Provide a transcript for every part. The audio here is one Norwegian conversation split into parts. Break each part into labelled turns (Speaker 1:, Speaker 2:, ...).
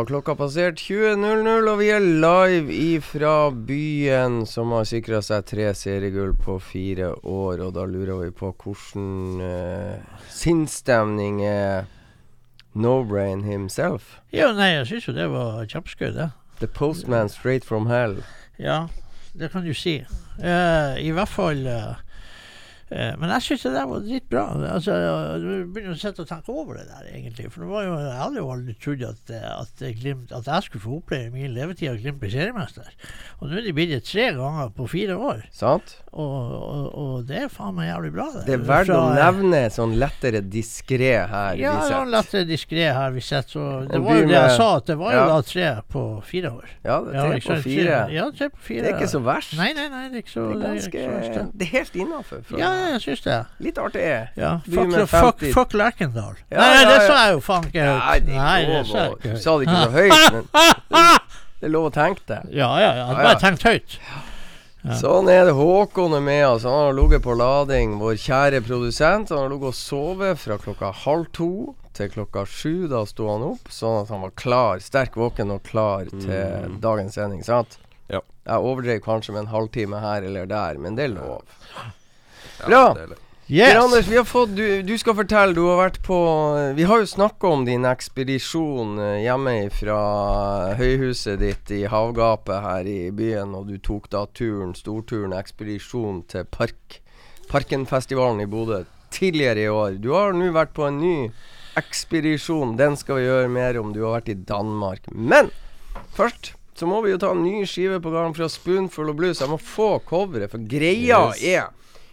Speaker 1: Var klokka passert 20.00, og vi er live ifra byen som har sikra seg tre seriegull på fire år. Og da lurer vi på hvordan uh, sinnsstemning er No-brain himself.
Speaker 2: Ja, nei, jeg syns jo det var kjempeskøy, det.
Speaker 1: The postman straight from hell.
Speaker 2: Ja, det kan du si. Uh, I hvert fall eh, eh, Men jeg syns det der var dritbra. Altså, du begynner å sitte og tenke over det der, egentlig. For det var jo, jeg hadde jo aldri trodd at, eh, at, Glimt, at jeg skulle få oppleve min levetid at Glimt blir seriemester. Og nå er de blitt det tre ganger på fire år.
Speaker 1: Sant?
Speaker 2: Og, og, og det er faen meg jævlig bra.
Speaker 1: Det er verdt å
Speaker 2: eh,
Speaker 1: nevne sånn lettere diskré her.
Speaker 2: Ja, det lettere diskré her vi sitter. Så det var jo det jeg sa, at det var jo
Speaker 1: ja.
Speaker 2: da tre på fire år.
Speaker 1: Ja, det er tre
Speaker 2: ja,
Speaker 1: på fire.
Speaker 2: Ja, tre på fire.
Speaker 1: Det er ikke så verst.
Speaker 2: Nei, nei, nei, det er ikke så
Speaker 1: Det er
Speaker 2: det er det.
Speaker 1: Det er helt innafor.
Speaker 2: Ja, jeg syns det.
Speaker 1: Litt artig.
Speaker 2: Ja, fuck, fuck, fuck Lerkendal.
Speaker 1: Ja,
Speaker 2: nei, det sa jeg jo faen ikke
Speaker 1: høyt.
Speaker 2: Nei, det sa jeg ikke
Speaker 1: Du sa det ikke så høyt, men det er lov å tenke det.
Speaker 2: Ja, ja,
Speaker 1: Ja,
Speaker 2: bare tenkt høyt. Ja.
Speaker 1: Sånn er det. Håkon er med oss. Han har ligget på lading, vår kjære produsent. Han har ligget og sovet fra klokka halv to til klokka sju. Da sto han opp, sånn at han var klar, sterk våken og klar til dagens sending. Sant?
Speaker 3: Ja.
Speaker 1: Jeg overdrev kanskje med en halvtime her eller der, men det er lov. Bra. Per
Speaker 2: Yes!
Speaker 1: Anders, vi har fått, du, du skal fortelle, du har vært på Vi har jo snakka om din ekspedisjon eh, hjemme fra høyhuset ditt i havgapet her i byen, og du tok da turen, storturen, ekspedisjon til park, Parkenfestivalen i Bodø tidligere i år. Du har nå vært på en ny ekspedisjon. Den skal vi gjøre mer om. Du har vært i Danmark. Men først så må vi jo ta en ny skive på gang fra Spoonful og Blues. Jeg må få coveret, for greia
Speaker 3: Yes.
Speaker 1: er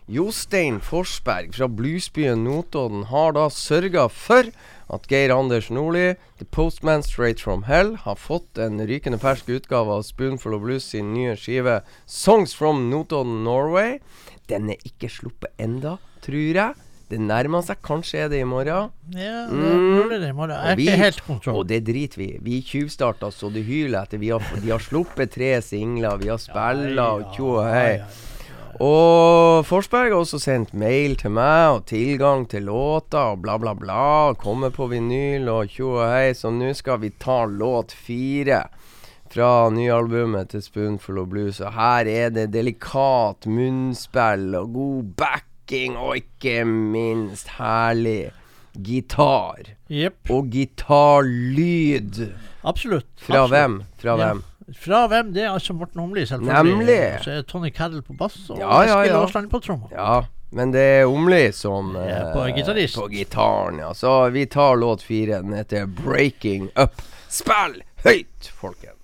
Speaker 1: Jostein Forsberg fra bluesbyen Notodden har da sørga for at Geir Anders Nordli, The Postman Straight From Hell, har fått en rykende fersk utgave av Spoonful of Blues sin nye skive Songs From Notodden Norway. Den er ikke sluppet enda, tror jeg. Det nærmer seg. Kanskje er det i morgen.
Speaker 2: Ja, det
Speaker 1: Mm.
Speaker 2: det i morgen. Jeg er ikke helt kontroll.
Speaker 1: Og det driter vi i. Vi tjuvstarta så det hyler etter. Vi har, de har sluppet tre singler, vi har spilla og tjo og hei. Og Forsberg har også sendt mail til meg og tilgang til låter og bla, bla, bla. Kommer på vinyl og tjo og hei, så nå skal vi ta låt fire fra nyalbumet til Spoonful of Blues. Og her er det delikat munnspill og god backing, og ikke minst herlig gitar.
Speaker 2: Yep.
Speaker 1: Og gitarlyd.
Speaker 2: Absolutt.
Speaker 1: Fra
Speaker 2: absolutt.
Speaker 1: hvem? Fra
Speaker 2: Ja.
Speaker 1: hvem?
Speaker 2: Fra hvem? Det er altså Morten Åmli, selvfølgelig.
Speaker 1: Nemlig.
Speaker 2: Så er Tony Carroll på bass og
Speaker 1: Ja, ja,
Speaker 2: Eskil. Aasland på trommer.
Speaker 1: Ja, men det er Omli som eh,
Speaker 2: på gitarist.
Speaker 1: På gitaren, ja. Så vi tar låt fire. Den heter 'Breaking Up'. Spill høyt, folkens!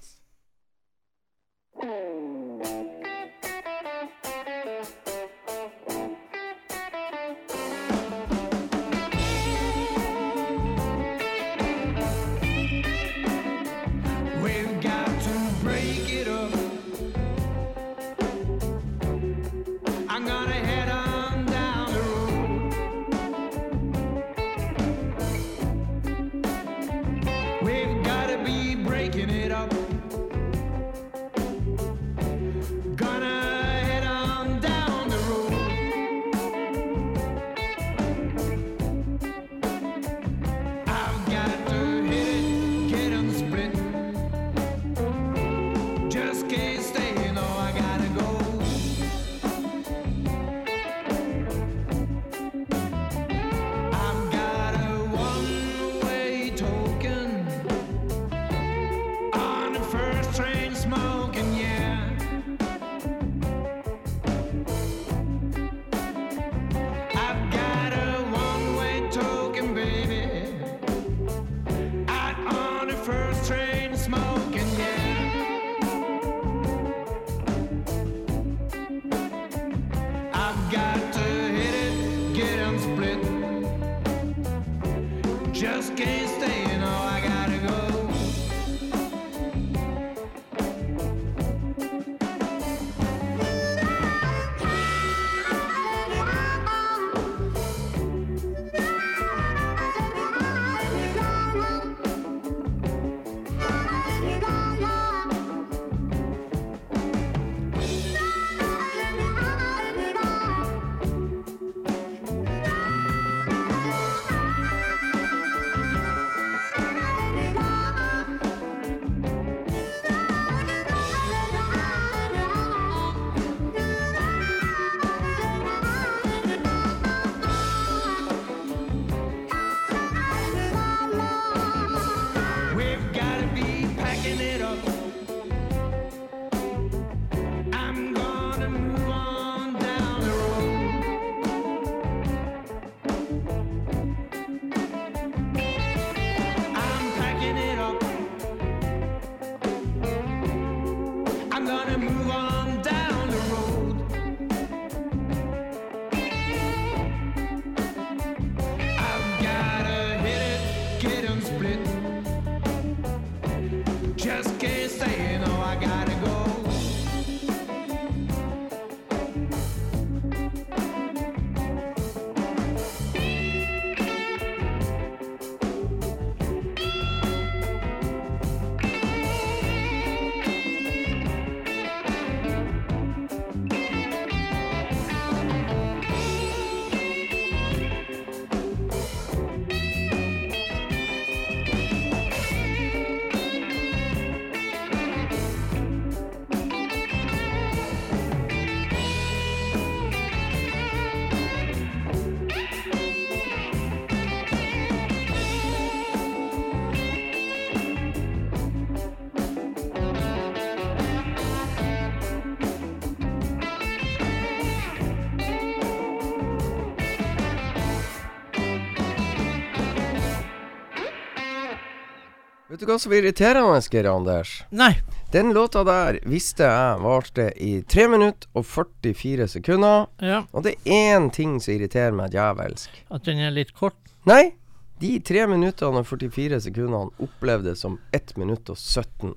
Speaker 1: Du hva som irriterer meg, Geir Anders?
Speaker 2: Nei.
Speaker 1: Den låta der visste jeg varte i 3 minutter og 44 sekunder.
Speaker 2: Ja,
Speaker 1: Og det er én ting som irriterer meg djevelsk.
Speaker 2: at den er litt kort.
Speaker 1: Nei, de 3 minuttene og 44 sekundene opplevdes som 1 minutt og 17.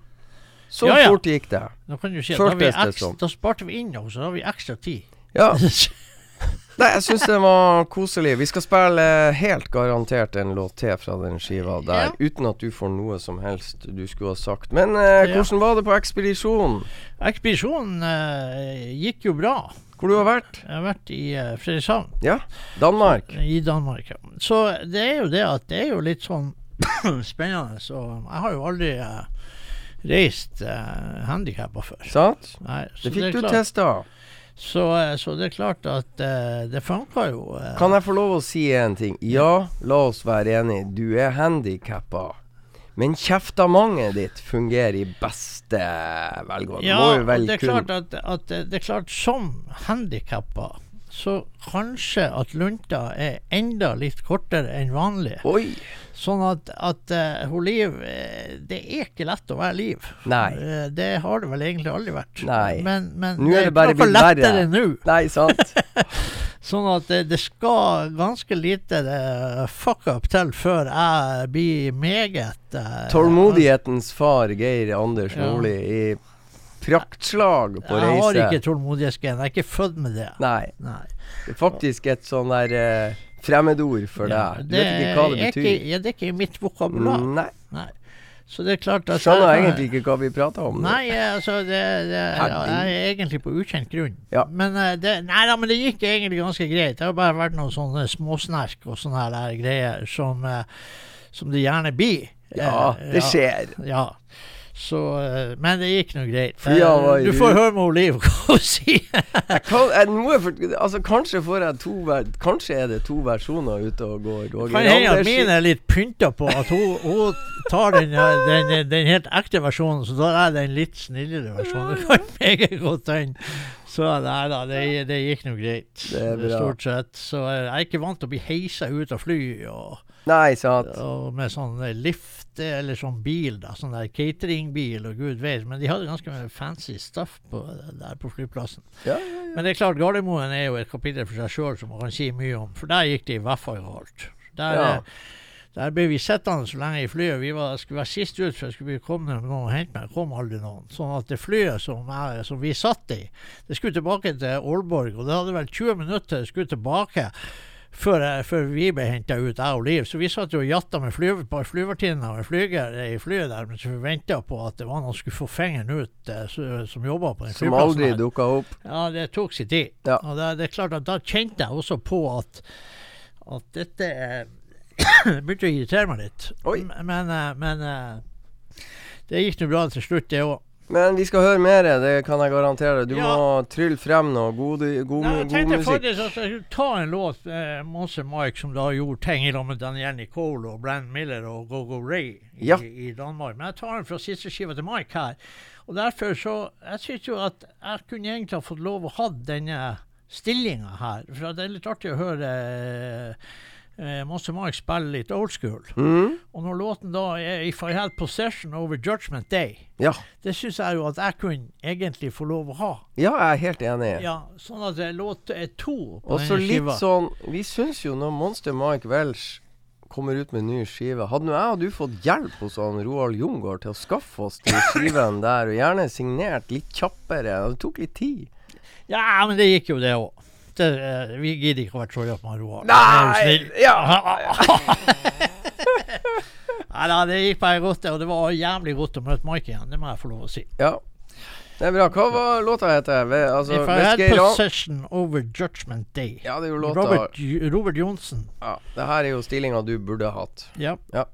Speaker 1: Så
Speaker 2: Ja, ja.
Speaker 1: fort gikk det.
Speaker 2: Nå kan du si da, vi ekstra, da sparte vi inn så da har vi ekstra tid.
Speaker 1: Ja. Nei, jeg syns det var koselig. Vi skal spille helt garantert en låt til fra den skiva der, uten at du får noe som helst du skulle ha sagt. Men eh,
Speaker 2: Ja.
Speaker 1: hvordan var det på ekspedisjonen?
Speaker 2: Ekspedisjonen eh, gikk jo bra.
Speaker 1: Hvor du har vært?
Speaker 2: Jeg har vært i uh, Fredrikshavn.
Speaker 1: Ja, Danmark.
Speaker 2: I Danmark, ja. Så det er jo det at det er jo litt sånn spennende. Så jeg har jo aldri uh, reist uh, handikappa før.
Speaker 1: Sant?
Speaker 2: Nei,
Speaker 1: Det fikk
Speaker 2: er
Speaker 1: du testa.
Speaker 2: Så, eh, så det er klart at uh, det funka jo. Uh.
Speaker 1: Kan jeg få lov å si en ting? Ja, la oss være enige. Du er handikappa. Men kjeftamanget ditt fungerer i beste velgående.
Speaker 2: Ja, det er klart at, at det er klart som handikappa så kanskje at lunta er enda litt kortere enn vanlig.
Speaker 1: Oi!
Speaker 2: Sånn at, at uh, Liv eh, Det er ikke lett å være Liv.
Speaker 1: Nei.
Speaker 2: Eh, det har det vel egentlig aldri vært.
Speaker 1: Nei.
Speaker 2: Men, men
Speaker 1: Nå er det bare blitt
Speaker 2: lettere nå.
Speaker 1: Nei, sant?
Speaker 2: Sånn at det, det skal ganske lite uh, fuck up til før jeg blir meget uh,
Speaker 1: Tålmodighetens far, Geir Anders
Speaker 2: Ja.
Speaker 1: I praktslag på
Speaker 2: Jeg har ikke tålmodighetsgen. Jeg er ikke født med det.
Speaker 1: Nei.
Speaker 2: Nei.
Speaker 1: Det er faktisk et sånn der uh, fremmedord for deg. Du vet ikke hva det betyr.
Speaker 2: Ikke, ja, det er ikke i mitt vokabular.
Speaker 1: Nei.
Speaker 2: Nei. Så det er klart at
Speaker 1: Skjønner
Speaker 2: jeg-
Speaker 1: egentlig ikke hva vi prater om.
Speaker 2: Nei, altså det, det. Jeg er egentlig på ukjent grunn.
Speaker 1: Ja.
Speaker 2: Men, eh, det, nei, da, men det gikk egentlig ganske greit. Det har bare vært noen sånne småsnerk og sånne der greier som, eh, som det gjerne blir.
Speaker 1: Ja, det skjer.
Speaker 2: Ja. Så, eh, men det gikk nå greit.
Speaker 1: Var
Speaker 2: Eh, du får høre med Liv hva hun sier.
Speaker 1: Er altså, kanskje Kanskje er det to versjoner ute og går. Roger
Speaker 2: Kan hende at min er litt pynta på at hun, hun tar den, eh, den, den helt ekte versjonen, så da er det en litt snillere versjon. Det kan meget godt hende. Så nei da, det, det gikk nå greit.
Speaker 1: Det er bra.
Speaker 2: Stort sett. Så jeg er ikke vant til å bli heisa ut av fly og,
Speaker 1: Nei, sant.
Speaker 2: og med sånn eh, lift eller sånn bil, da. Sånn der cateringbil og gud vet. Men de hadde ganske fancy stuff på, der på flyplassen.
Speaker 1: Ja,
Speaker 2: Men det er klart, Gardermoen er jo et kapittel for seg sjøl som man kan si mye om. For der gikk det i hvert fall galt. Der,
Speaker 1: Ja.
Speaker 2: eh, der ble vi sittende så lenge i flyet. Vi var, skulle være sist ut, for det skulle komme noen og hente meg. Kom aldri noen. Sånn at det flyet som, jeg, som vi satt i, det skulle tilbake til Aalborg. Og det hadde vel 20 minutter det skulle tilbake. Før, jeg- før vi ble henta ut, jeg og Liv. Så vi satt jo og jatta med fly, på flyvertinna og en flyger i flyet der mens vi venta på at det var noen som skulle få fingeren ut eh, så- som jobba på den
Speaker 1: Som
Speaker 2: flyplassen.
Speaker 1: aldri
Speaker 2: her.
Speaker 1: dukka opp.
Speaker 2: Ja, det tok sin tid.
Speaker 1: Ja.
Speaker 2: Og det, det er klart at da kjente jeg også på at, at dette eh, begynte å irritere meg litt.
Speaker 1: Oi.
Speaker 2: Men, eh, men eh, det gikk nå bra til slutt, det òg.
Speaker 1: Men vi skal høre mer, det kan jeg garantere. Du
Speaker 2: Ja.
Speaker 1: må trylle frem noe god, god,
Speaker 2: Jeg
Speaker 1: god
Speaker 2: tenkte
Speaker 1: musikk.
Speaker 2: faktisk at jeg skulle ta en låt, eh, Monster Mike, som da gjorde ting i lag med Daniel Nicole og Brand Miller og Go-Go Ray i,
Speaker 1: Ja.
Speaker 2: i Danmark. Men jeg tar den fra siste skiva til Mike her. Og derfor så Jeg syns jo at jeg kunne egentlig ha fått lov å ha denne stillinga her. For det er litt artig å høre eh, Monster Mike spiller litt old school.
Speaker 1: Mm?
Speaker 2: Og når låten da er 'If I Had Possession Over Judgment Day',
Speaker 1: Ja.
Speaker 2: det syns jeg jo at jeg kunne egentlig få lov å ha.
Speaker 1: ja, jeg er helt enig.
Speaker 2: Ja, sånn at er låt er to på
Speaker 1: Og så litt
Speaker 2: skiva.
Speaker 1: sånn Vi syns jo når Monster Mike Welsh kommer ut med ny skive Hadde nå jeg og du fått hjelp hos han Roald Jungård til å skaffe oss den skiven der, og gjerne signert litt kjappere Det tok litt tid.
Speaker 2: Ja, men det gikk jo det òg. Vi gidder ikke å være på han Roar.
Speaker 1: Nei! Ja!
Speaker 2: Nei da, det gikk bare godt. Og det var jævlig godt å møte Mike igjen. Det må jeg få lov å si.
Speaker 1: ja. Det er bra. Hva var låta heter? Altså,
Speaker 2: If I had possession over Judgment Day.
Speaker 1: Ja, det er jo låta
Speaker 2: Robert, Robert Johnsen.
Speaker 1: ja, Det her er jo stillinga du burde hatt.
Speaker 2: Ja.
Speaker 1: Ja.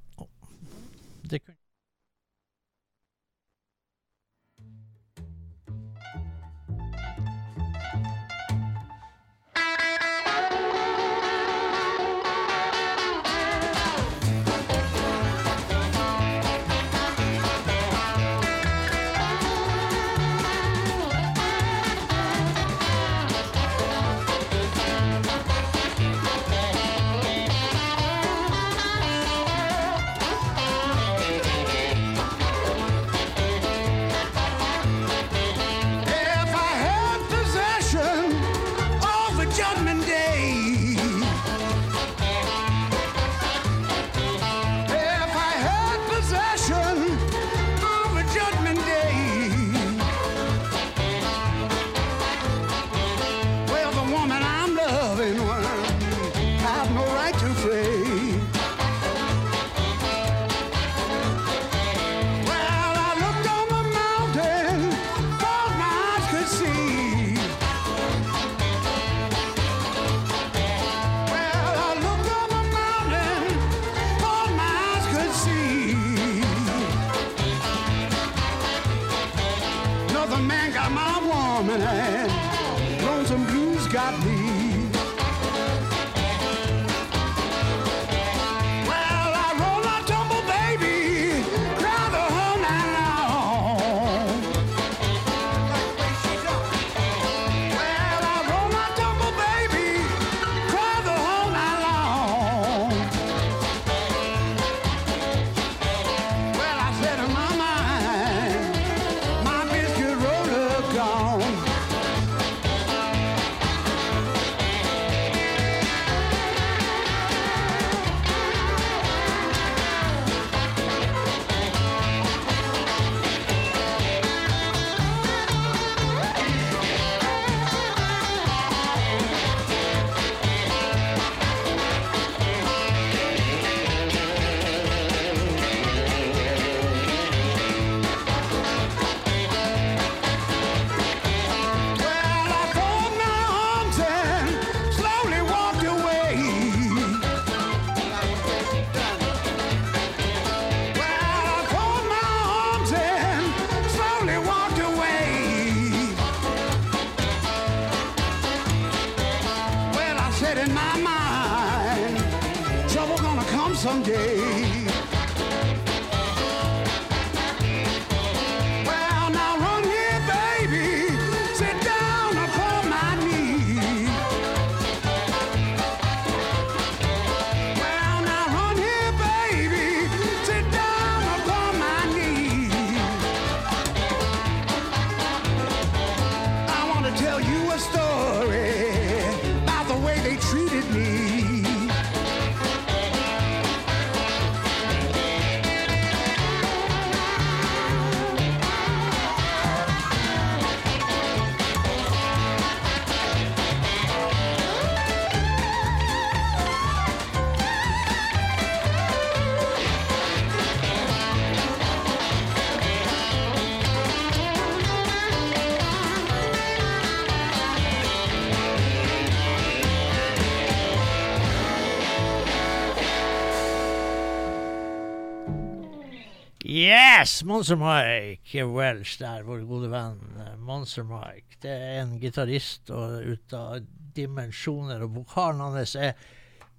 Speaker 2: Yes! Monster Mike Welsh der, vår gode venn eh, Monster Mike. Det er en gitarist ut av dimensjoner, og vokalen hans er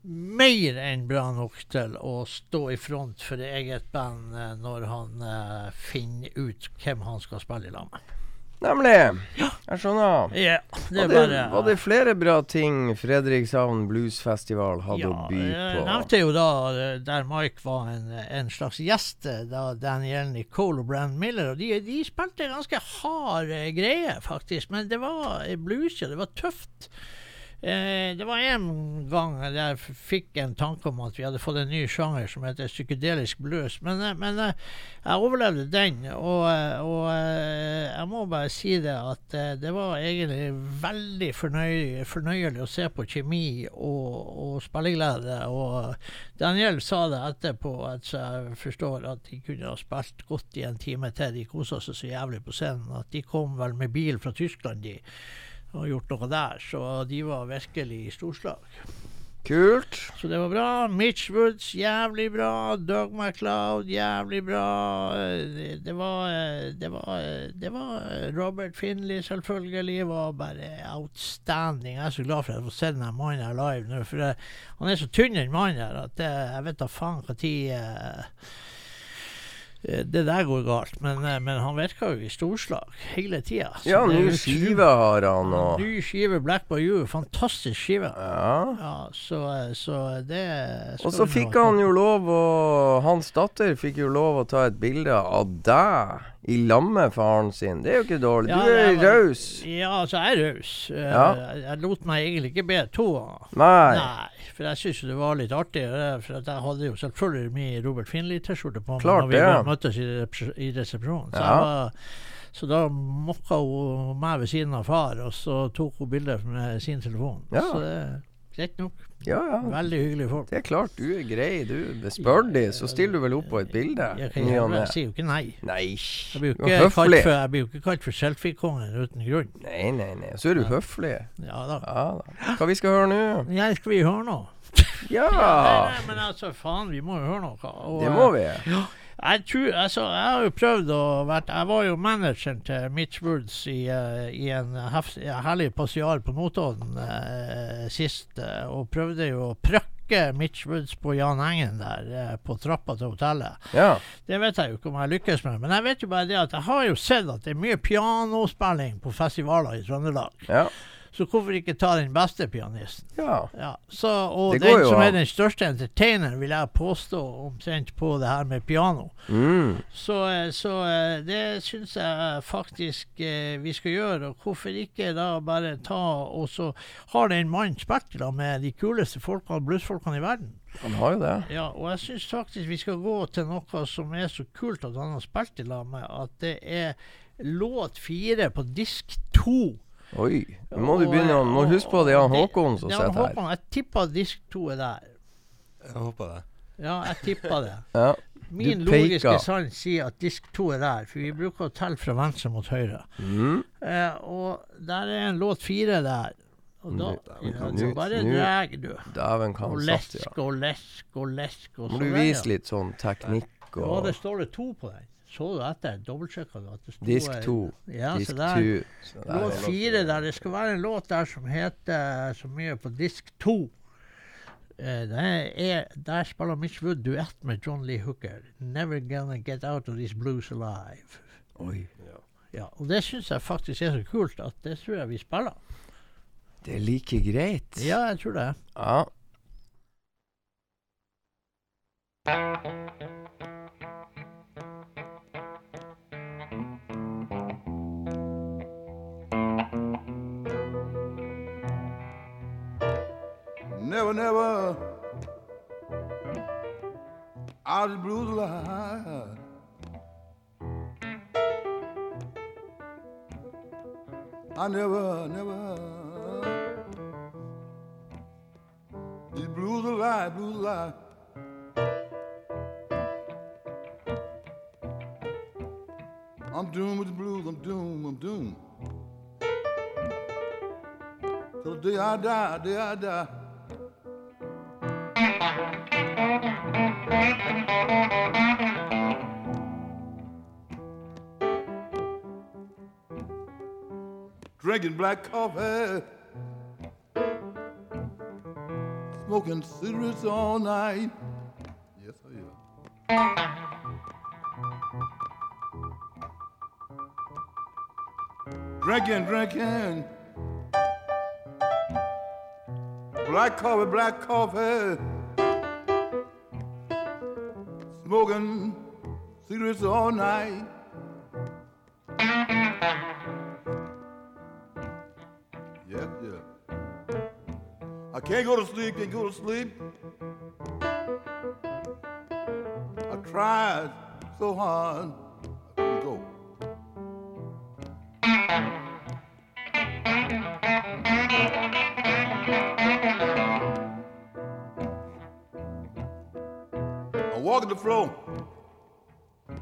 Speaker 2: mer enn bra nok til å stå i front for eget band eh, når han eh, finner ut hvem han skal spille i lag med.
Speaker 1: Nemlig. Jeg skjønner.
Speaker 2: Ja, det
Speaker 1: Var det,
Speaker 2: bare
Speaker 1: var det flere bra ting Fredrikshavn Bluesfestival hadde
Speaker 2: ja,
Speaker 1: å by
Speaker 2: Jeg
Speaker 1: på?
Speaker 2: nevnte jo da eh, der Mike var en, en slags gjest, eh, da Daniel Nicole og Brand Miller. Og de, de spilte ganske hard eh, greie, faktisk. Men det var blues, og det var tøft. Eh, det var en gang jeg fikk en tanke om at vi hadde fått en ny sjanger som heter psykedelisk blues. Men, eh, men eh, jeg overlevde den, og, og jeg må bare si det at det var egentlig veldig fornøy, fornøyelig å se på kjemi og, og spilleglede. Og Daniel sa det etterpå, at jeg forstår at de kunne ha spilt godt i en time til. De kosa seg så jævlig på scenen at de kom vel med bil fra Tyskland, de. Og gjort noe der, så de var virkelig i storslag.
Speaker 1: Kult.
Speaker 2: Så det var bra. Mitch Woods, jævlig bra. Doug MacLeod, jævlig bra. Eh, Det, var eh, Det var, eh, det var eh, Robert Finley, selvfølgelig, var bare outstanding. Jeg er så glad for at jeg får se denne mannen her live nå, for jeg, han er så tynn, den mannen her, at eh, jeg vet da faen når det der går galt, men, eh, men han virker jo i storslag hele tida.
Speaker 1: Ja, ny skive har han, og
Speaker 2: Ny skive, Black Bayou. Fantastisk skive.
Speaker 1: Ja.
Speaker 2: Ja, så, så det
Speaker 1: Og så fikk han jo lov å Hans datter fikk jo lov å ta et bilde av deg i lag med faren sin. Det er jo ikke dårlig.
Speaker 2: Ja,
Speaker 1: Du er raus.
Speaker 2: Ja, altså, jeg er raus. Eh,
Speaker 1: Ja.
Speaker 2: Jeg, lot meg egentlig ikke be to.
Speaker 1: Nei.
Speaker 2: Nei, for jeg syns det var litt artig. For jeg hadde jo selvfølgelig min Robert Finley-T-skjorte på meg
Speaker 1: Klart
Speaker 2: når vi var- møttes i, i resepsjonen. Så,
Speaker 1: Ja.
Speaker 2: var, så da mokka hun meg ved siden av far, og så tok hun bilder med sin telefon.
Speaker 1: Ja.
Speaker 2: Så det greit nok.
Speaker 1: Ja, ja.
Speaker 2: Veldig hyggelige folk.
Speaker 1: Det er klart, du er grei, du. Spør de, så stiller du vel opp på et bilde.
Speaker 2: Jeg, kan, jeg, jeg sier jo ikke nei.
Speaker 1: Nei,
Speaker 2: Jeg blir jo ikke, kalt for, blir ikke kalt for selfie-kongen uten grunn.
Speaker 1: Nei, nei, nei. Så er du høflig.
Speaker 2: Ja da.
Speaker 1: Ja da. Hva vi skal høre nå?
Speaker 2: Ja, skal vi høre nå?
Speaker 1: Ja!
Speaker 2: Nei, nei, men altså, faen, vi må jo høre noe. Og,
Speaker 1: Det må vi.
Speaker 2: eh, Jeg tror, altså, jeg har jo prøvd å vært Jeg var jo manageren til Mitch Woods i, uh, i en hef, herlig passiar på Notodden uh, sist, uh, og prøvde jo å prøkke Mitch Woods på Jan Engen der eh, på trappa til hotellet.
Speaker 1: Ja.
Speaker 2: Det vet jeg jo ikke om jeg lykkes med, men jeg vet jo bare det at jeg har jo sett at det er mye pianospilling på festivaler i Trøndelag.
Speaker 1: Ja.
Speaker 2: Så hvorfor ikke ta den beste pianisten?
Speaker 1: ja.
Speaker 2: Ja, så, og
Speaker 1: Det
Speaker 2: den som er den største entertaineren, vil jeg påstå omtrent på det her med piano.
Speaker 1: Mm.
Speaker 2: Så, eh, så eh, det syns jeg faktisk eh, vi skal gjøre. Og hvorfor ikke da bare ta og så har den mannen spekter med de kuleste folkene, bluesfolkene i verden.
Speaker 1: Han har jo det.
Speaker 2: Ja, og jeg syns faktisk vi skal gå til noe som er så kult at han har spilt i lag med, at det er låt fire på disk to.
Speaker 1: Oi. Nå må du begynne å Må huske på det er han Håkon som
Speaker 2: er
Speaker 1: sitter her.
Speaker 2: Håkon, Jeg tippa disk to er der.
Speaker 4: Jeg håper det.
Speaker 2: Ja, jeg tippa det.
Speaker 1: Ja.
Speaker 2: Min logiske sans sier at disk to er der, for vi bruker å telle fra venstre mot høyre.
Speaker 1: Mm.
Speaker 2: Eh, og der er en låt fire der. Og da
Speaker 1: Nå-
Speaker 2: ja, så bare drar du.
Speaker 1: Dæven,
Speaker 2: Og lesk og lesk og lesk. Og
Speaker 1: Må du vise litt sånn teknikk
Speaker 2: Ja,
Speaker 1: og
Speaker 2: det står det to på den. Så du etter? Dobbeltsjekka du at det sto
Speaker 1: Disk to.
Speaker 2: Ja,
Speaker 1: Disk
Speaker 2: så der.
Speaker 1: to. Så der
Speaker 2: Låt fire der. Det skal være en låt der som heter så mye på disk to. Eh, er, der spiller Mitch Wood duett med John Lee Hooker. 'Never Gonna Get Out of These Blues Alive'.
Speaker 1: Oi.
Speaker 2: Ja, og det syns jeg faktisk er så kult at det tror jeg vi spiller.
Speaker 1: Det er like greit.
Speaker 2: Ja, jeg tror det.
Speaker 1: Ja.
Speaker 5: Never, never. Out of blues alive. I never, never. These blues alive, blues alive. I'm doomed with the blues, I'm doomed, I'm doomed. Till the day I die, day I die. Drinking black coffee, smoking cigarettes all night. Yes, I am. Drinking, drinking. Black coffee, black coffee. Smoking cigarettes all night. Yep, yeah. I can't go to sleep, can't go to sleep. I tried so hard, I couldn't go. The floor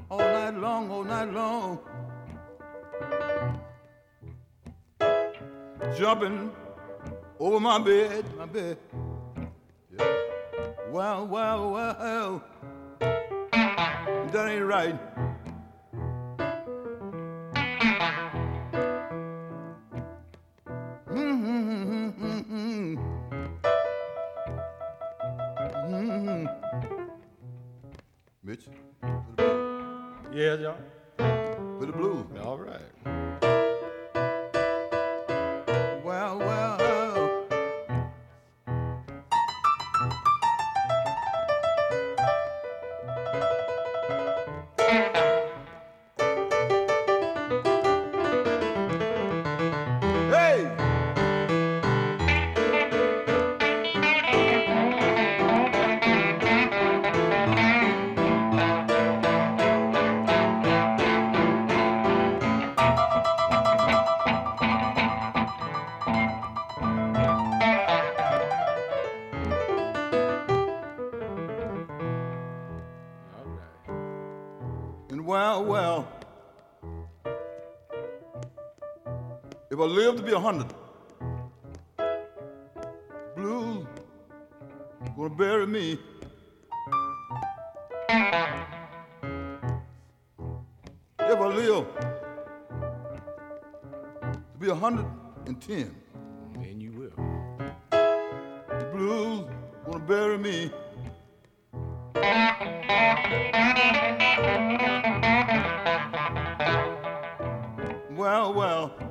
Speaker 5: all night long, all night long. Jumping over my bed, my bed. Yeah. Well, well, well. That ain't right. I live to be a hundred, blues gonna bury me. If I live to be a hundred and ten.
Speaker 4: And you will.
Speaker 5: The blues gonna bury me. Well, well.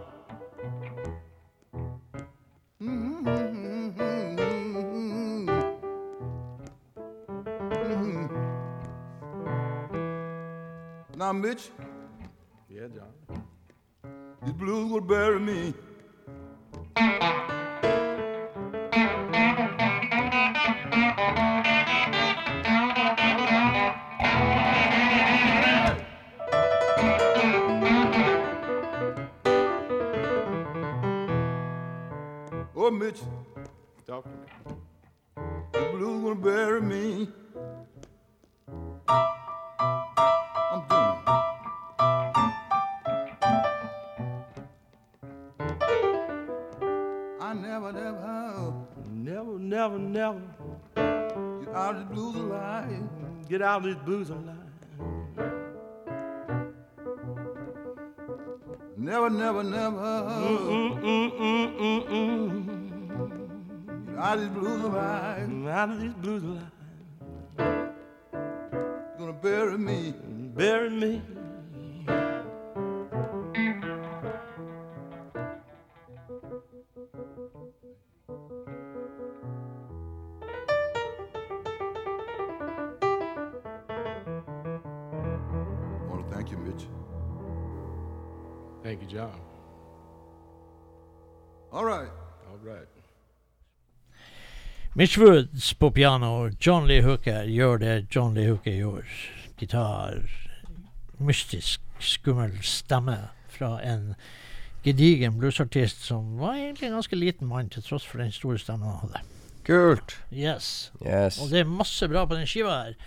Speaker 4: Yeah, John.
Speaker 5: these blues will bury me. Get out of
Speaker 4: this booze alive.
Speaker 5: Never, never, never
Speaker 4: Mm-mm-mm-mm-mm.
Speaker 5: get out of the blues alive.
Speaker 4: Out of this blues alive.
Speaker 5: Mitch
Speaker 2: Woods på piano, John Lee Hooker gjør det John Lee Hooker gjør. Gitar, mystisk, skummel stemme fra en gedigen bluesartist som var egentlig en ganske liten mann, til tross for den store stemmen han hadde.
Speaker 1: Kult.
Speaker 2: Yes.
Speaker 1: Yes.
Speaker 2: Og det er masse bra på den skiva her.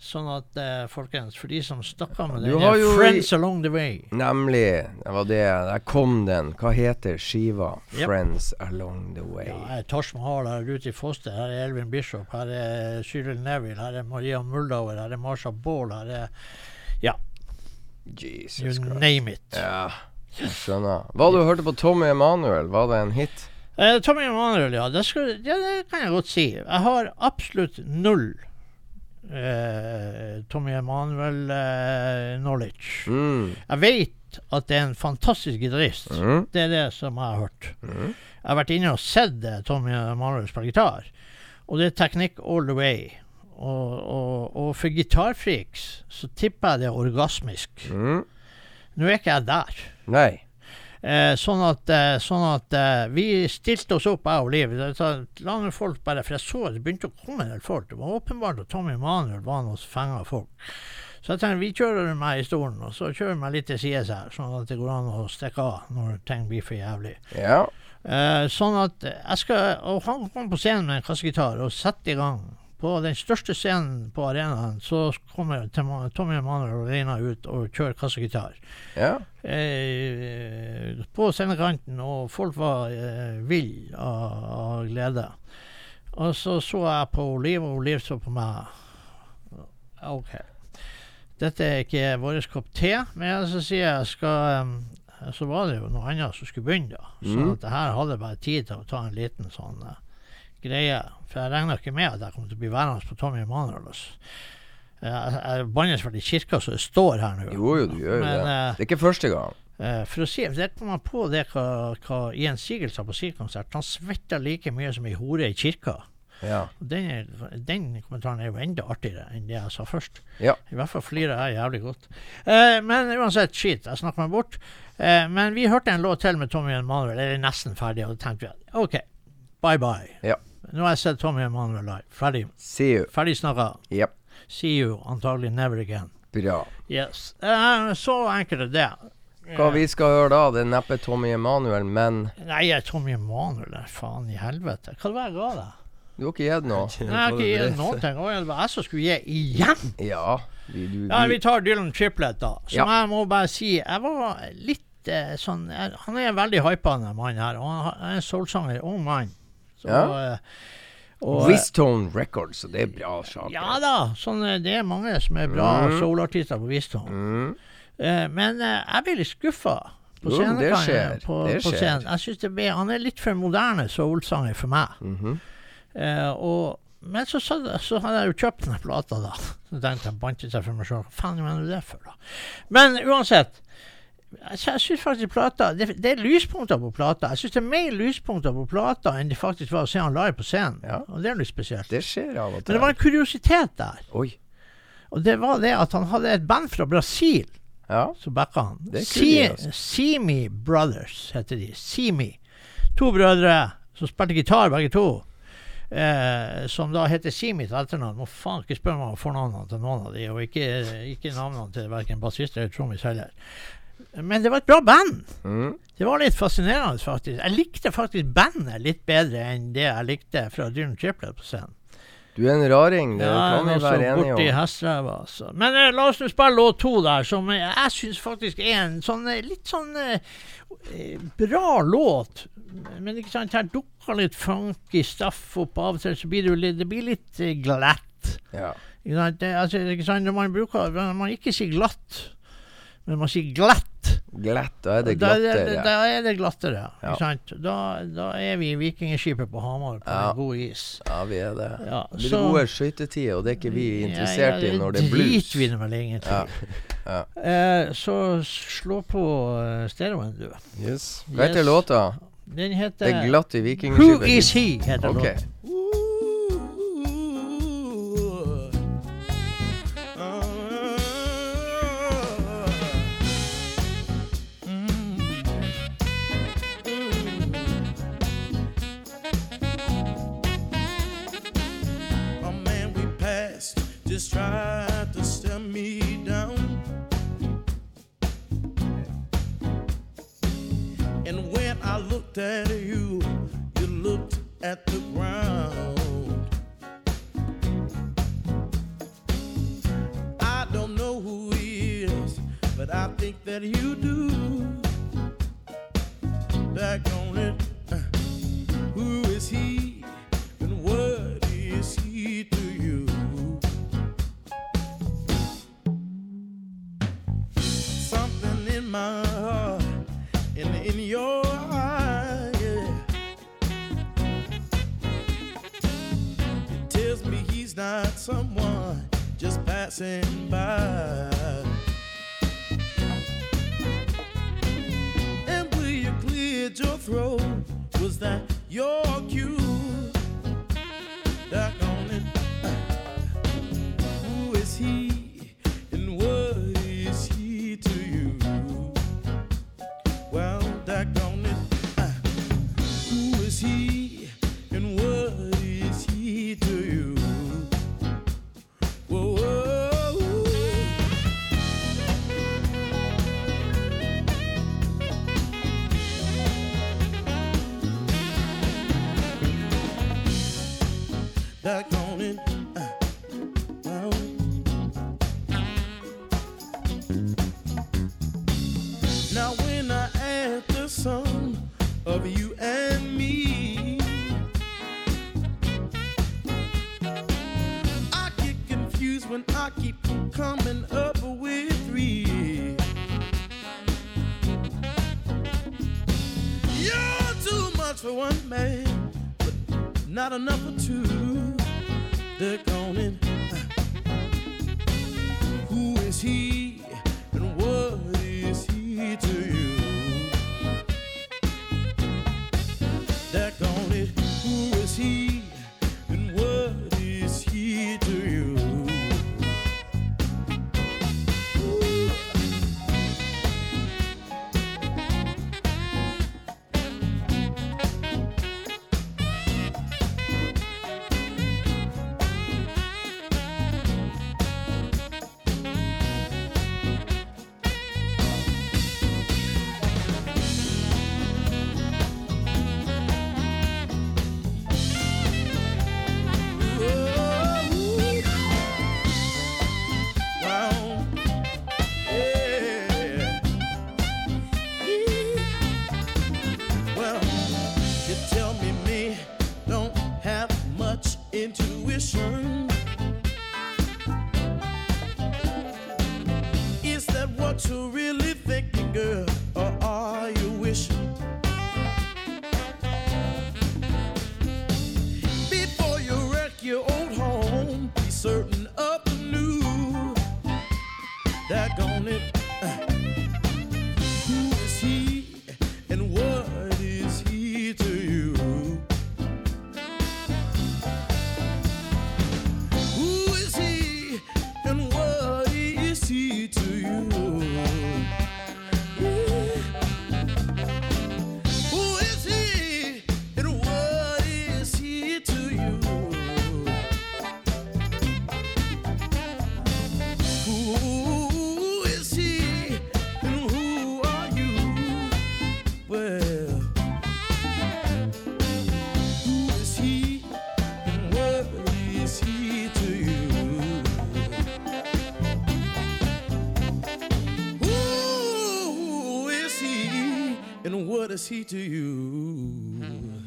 Speaker 2: Sånn at, eh, folkens, for de som snakker med
Speaker 1: det,
Speaker 2: den
Speaker 1: Friends i-
Speaker 2: Along the Way'
Speaker 1: Nemlig. Det var det. Der kom den. Hva heter skiva?
Speaker 2: Yep.
Speaker 1: 'Friends Along the Way'.
Speaker 2: Ja, her er Torsten Hall, her er Ruti Foster, her er Elvin Bishop, her er Cyril Neville, her er Maria Muldauer, her er Marsha Ball, her er Ja.
Speaker 1: Jesus
Speaker 2: You
Speaker 1: Christ.
Speaker 2: name it.
Speaker 1: Ja, jeg skjønner. Hva du hørte på Tommy Emanuel? Var det en hit?
Speaker 2: Eh, Tommy Emanuel, ja. Det, skal, ja. det kan jeg godt si. Jeg har absolutt null eh, Tommy Emanuel eh, knowledge.
Speaker 1: Mm.
Speaker 2: Jeg vet at det er en fantastisk gitarist.
Speaker 1: Mm.
Speaker 2: Det er det som jeg har hørt.
Speaker 1: Mm.
Speaker 2: Jeg har vært inne og sett eh, Tommy Emanuel spille gitar, og det er teknikk all the way. Og, og, og for gitarfreaks så tipper jeg det er orgasmisk.
Speaker 1: Mm.
Speaker 2: Nå er ikke jeg der.
Speaker 1: Nei.
Speaker 2: Eh, sånn at, eh, sånn at eh, vi stilte oss opp, jeg og Liv. La noen folk bare For jeg så det begynte å komme en del folk. Det var åpenbart at Tommy Manuel var noe fenga folk. Så jeg tenkte vi kjører meg i stolen, og så kjører meg litt til sides her, sånn at det går an å stikke av når ting blir for jævlig.
Speaker 1: Ja.
Speaker 2: Eh, sånn at jeg skal Og han kom på scenen med en kassegitar og sette i gang. På den største scenen på arenaen så kommer Tom- Tommy Emanuel alene ut og kjører kassegitar
Speaker 1: Ja.
Speaker 2: eh, på scenekanten, og folk var eh, vill av, av glede. Og så så jeg på Liv, og Liv så på meg. OK. Dette er ikke vår kopp te, men så sier jeg skal Så var det jo noe annet som skulle begynne, da. Så
Speaker 1: mm.
Speaker 2: at det her hadde jeg bare tid til å ta en liten sånn eh, greie. For jeg regna ikke med at jeg kom til å bli værende på Tommy Emanuel. Jeg, jeg bannes vel i kirka så det står her nå.
Speaker 1: Jo, jo, du gjør jo det.
Speaker 2: eh,
Speaker 1: Det er ikke første gang.
Speaker 2: Uh, for å si det kom jeg på det hva, hva Jens sa på sin konsert Han svetter like mye som ei hore i kirka.
Speaker 1: Ja.
Speaker 2: Den, er, den kommentaren er jo enda artigere enn det jeg sa først.
Speaker 1: Ja.
Speaker 2: I hvert fall flirer jeg jævlig godt. Eh, men uansett, skit. Jeg snakker meg bort. Eh, men vi hørte en låt til med Tommy og Emanuel, eller nesten ferdig, og da tenkte vi OK, bye bye.
Speaker 1: Ja.
Speaker 2: Nå har jeg sett Tommy Emanuel live. Ferdig.
Speaker 1: See you.
Speaker 2: Ferdig snakka.
Speaker 1: Yep.
Speaker 2: See you, antagelig never again.
Speaker 1: Bra.
Speaker 2: Yes. Uh, så enkelt er det.
Speaker 1: Hva vi skal høre da? Det er neppe Tommy Emanuel, men
Speaker 2: Nei, Tommy Emanuel. er Faen i helvete. Hva var det jeg ga deg?
Speaker 1: du har ikke gitt noe?
Speaker 2: Nei, jeg har ikke gitt noen ting. Det var jeg som skulle gi igjen.
Speaker 1: Ja. Vi, du,
Speaker 2: Ja, vi tar Dylan Triplet, da. Som
Speaker 1: Ja.
Speaker 2: jeg må bare si Jeg var litt eh, sånn jeg, Han er en veldig hypende mann her. Og han han er en soulsanger. Ung mann. Så,
Speaker 1: Ja.
Speaker 2: eh, og,
Speaker 1: Wistone Records, og det er bra saker.
Speaker 2: Ja da. Sånn, eh, det er mange som er bra
Speaker 1: Mm.
Speaker 2: soulartister på Wistone.
Speaker 1: Mm.
Speaker 2: Eh, men eh, jeg blir litt skuffa på
Speaker 1: Jo,
Speaker 2: scenen.
Speaker 1: det skjer.
Speaker 2: På,
Speaker 1: Det
Speaker 2: på
Speaker 1: skjer.
Speaker 2: scenen. Jeg synes ble, Han er litt for moderne soulsanger for meg.
Speaker 1: Mhm.
Speaker 2: Eh, og, men så, så, så hadde jeg jo kjøpt den plata, da. Så tenkte jeg bantet seg for meg sjøl. Hva faen du det for, da? Men uansett. Jeg, syns faktisk plata det, det er lyspunkter på plata. Jeg syns det er mer lyspunkter på plata enn det faktisk var å se han live på scenen.
Speaker 1: Ja.
Speaker 2: Og det er litt spesielt.
Speaker 1: Det skjer av og
Speaker 2: Men det var en kuriositet der.
Speaker 1: Oi.
Speaker 2: Og det var det at han hadde et band fra Brasil
Speaker 1: Ja.
Speaker 2: som backa han. Si-
Speaker 1: altså.
Speaker 2: Simi Brothers heter de. Simi. To brødre som spilte gitar, begge to. Eh, som da heter Simi til etternavn. Må faen ikke spørre meg om fornavnene til noen av de, og ikke, ikke navnene til verken bassist eller trommis heller. Men det var et bra band.
Speaker 1: Mm.
Speaker 2: Det var litt fascinerende, faktisk. Jeg likte faktisk bandet litt bedre enn det jeg likte fra Dylan Triplet på scenen.
Speaker 1: Du er en raring, det
Speaker 2: Ja,
Speaker 1: kan vi være enige om.
Speaker 2: hesteræva, altså. Men eh, la oss nå spille låt to der, som eh, jeg syns faktisk er en sånn eh, litt sånn eh, eh, bra låt. Men ikke sant, her dukker litt funky stuff opp. Av og til så blir det litt, det blir litt eh, glatt.
Speaker 1: Ja.
Speaker 2: Ikke sant? Det, altså, ikke sant? Når man bruker Når man ikke sier glatt, men man sier glatt
Speaker 1: Glatt, da er det
Speaker 2: da, da,
Speaker 1: glattere.
Speaker 2: da er det glattere.
Speaker 1: Ja.
Speaker 2: Ikke sant? Da, da er vi vikingskipet på Hamar på
Speaker 1: Ja.
Speaker 2: en god is.
Speaker 1: Ja, vi er det.
Speaker 2: Ja,
Speaker 1: Det blir
Speaker 2: så-
Speaker 1: gode skøytetider, og det er ikke vi interessert i når det er
Speaker 2: driter vi vel egentlig
Speaker 1: Ja. Ja.
Speaker 2: Eh, så slå på eh, stereoen, du.
Speaker 1: Yes. Hva heter
Speaker 2: Yes.
Speaker 1: låta?
Speaker 2: Den heter
Speaker 1: Det er
Speaker 2: Who Is He? heter
Speaker 1: okay.
Speaker 2: låten.
Speaker 4: Tried to stare me down. And when I looked at you, you looked at the ground. I don't know who he is, but I think that you do. Back someone just passing by. And when you cleared your throat, was that your cue? The is to you?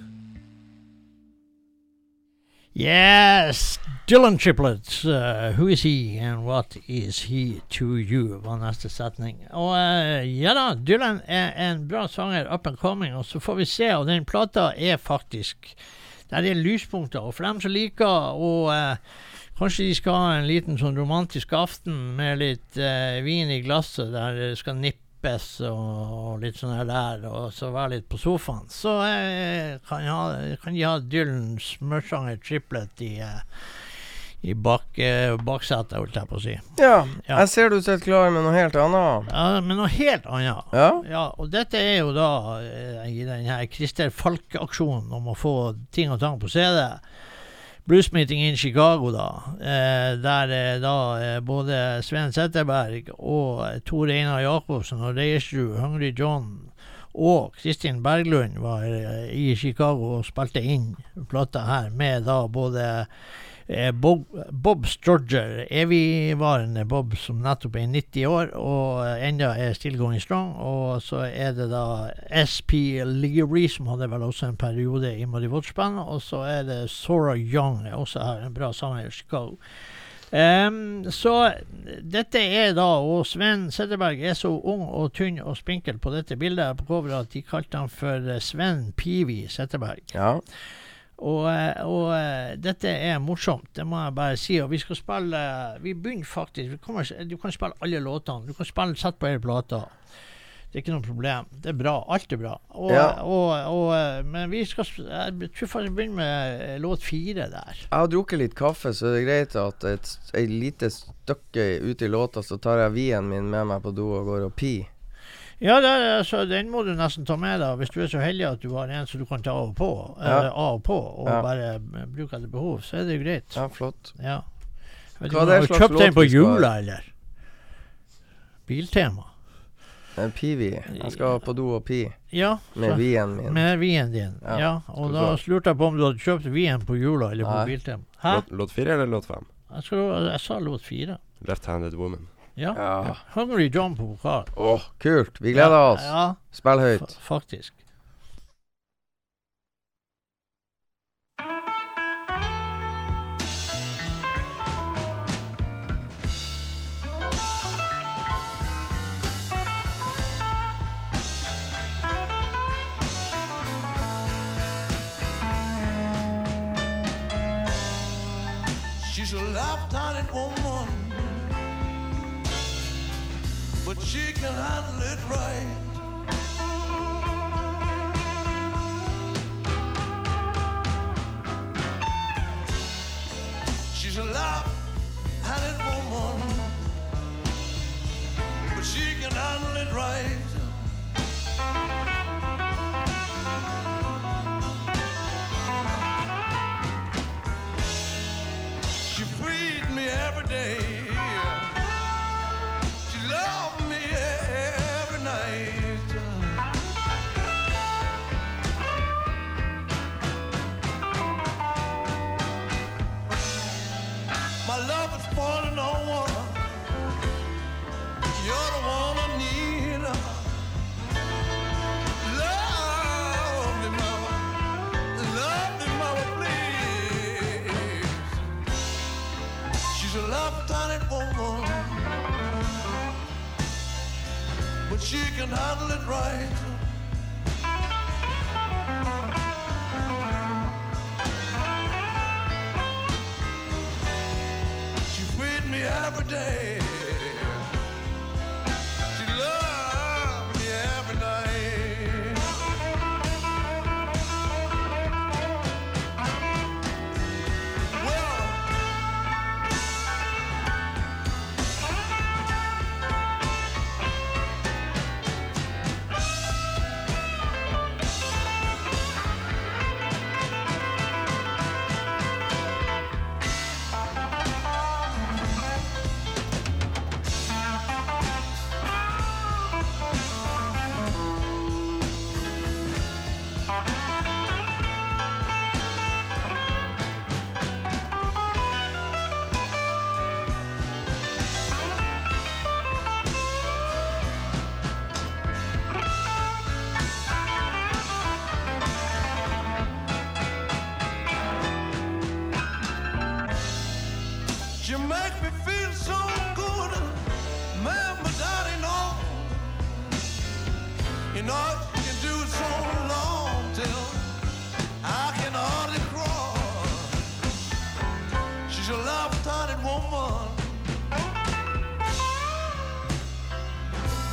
Speaker 2: Yes! Dylan Triplets. uh, who is he, and what is he to you? var neste setning. Og uh, ja da, Dylan er en bra sanger, up and coming, og så får vi se. Og den plata er faktisk Der er lyspunkter. Og for dem som liker å uh, Kanskje de skal ha en liten sånn romantisk aften med litt eh, vin i glasset der det skal nippes og, og litt sånn her der, og så være litt på sofaen. Så eh, kan, jeg ha, kan de ha Dylan Smørsanger triplet i, eh, i bak, eh, baksetet, holdt jeg på å si.
Speaker 1: Ja,
Speaker 2: Ja.
Speaker 1: jeg ser du sitter klar med noe helt annet.
Speaker 2: Ja, med noe helt annet.
Speaker 1: Ja?
Speaker 2: Ja, og dette er jo da eh, i den her Christer Falk-aksjonen om å få ting og tang på CD. Blues Meeting in Chicago, da. Eh, der eh, da eh, både Sven Setterberg og Tor Einar Jacobsen og Reiersrud, Hungry John og Kristin Berglund var i Chicago og spilte inn plata her med da både Bob, Bob Strodger, evigvarende Bob som nettopp er 90 år og eh, enda er still going strong. Og så er det da SP Leary, som hadde vel også en periode i Muddy Watch-bandet. Og så er det Sora Young, også her, en bra sanger Chicago. Ehm, så dette er da Og Sven Setterberg er så ung og tynn og spinkel på dette bildet på coveret at de kalte han for eh, Sven Pivi Setterberg.
Speaker 1: Ja.
Speaker 2: Og, eh, og eh, dette er morsomt, det må jeg bare si. Og vi skal spille Vi begynner faktisk vi kommer, Du kan spille alle låtene. Du kan spille Sett på hele plata. Det er ikke noe problem. Det er bra. Alt er bra. Og,
Speaker 1: Ja.
Speaker 2: og, og, eh, men vi skal Jeg tror faktisk vi begynner med eh, låt fire der.
Speaker 1: Jeg har drukket litt kaffe, så det er greit at et, et lite stykke ute i låta, så tar jeg vinen min med meg på do og går og pi.
Speaker 2: Ja, er- altså, den må du nesten ta med deg hvis du er så heldig at du har en som du kan ta av og på.
Speaker 1: Ja.
Speaker 2: eh, av og på Og
Speaker 1: Ja.
Speaker 2: bare eh, bruke etter behov. Så er det greit.
Speaker 1: Ja, flott.
Speaker 2: Ja. Vet
Speaker 1: Hva er det slags du
Speaker 2: kjøpt den på jula, eller? Biltema.
Speaker 1: En pivi. Jeg skal på do og pi
Speaker 2: Ja.
Speaker 1: med vien min.
Speaker 2: Med vien din. Ja.
Speaker 1: Ja.
Speaker 2: Og da
Speaker 3: du
Speaker 2: lurte jeg på om du hadde kjøpt vien på jula eller på
Speaker 1: Nei.
Speaker 2: Biltema. Hæ?
Speaker 3: Låt, låt fire eller låt fem?
Speaker 2: Jeg, skal, jeg sa låt fire.
Speaker 3: Left-handed woman.
Speaker 2: Ja.
Speaker 1: Ja.
Speaker 2: Hungry John på vokal.
Speaker 1: Åh, kult. Vi gleder oss.
Speaker 2: Ja,
Speaker 1: Spill
Speaker 2: fa
Speaker 1: høyt.
Speaker 2: faktisk.
Speaker 6: She's a left-handed woman, but she can handle it right. You know, can do it so long till I can hardly crawl. She's a left-handed woman,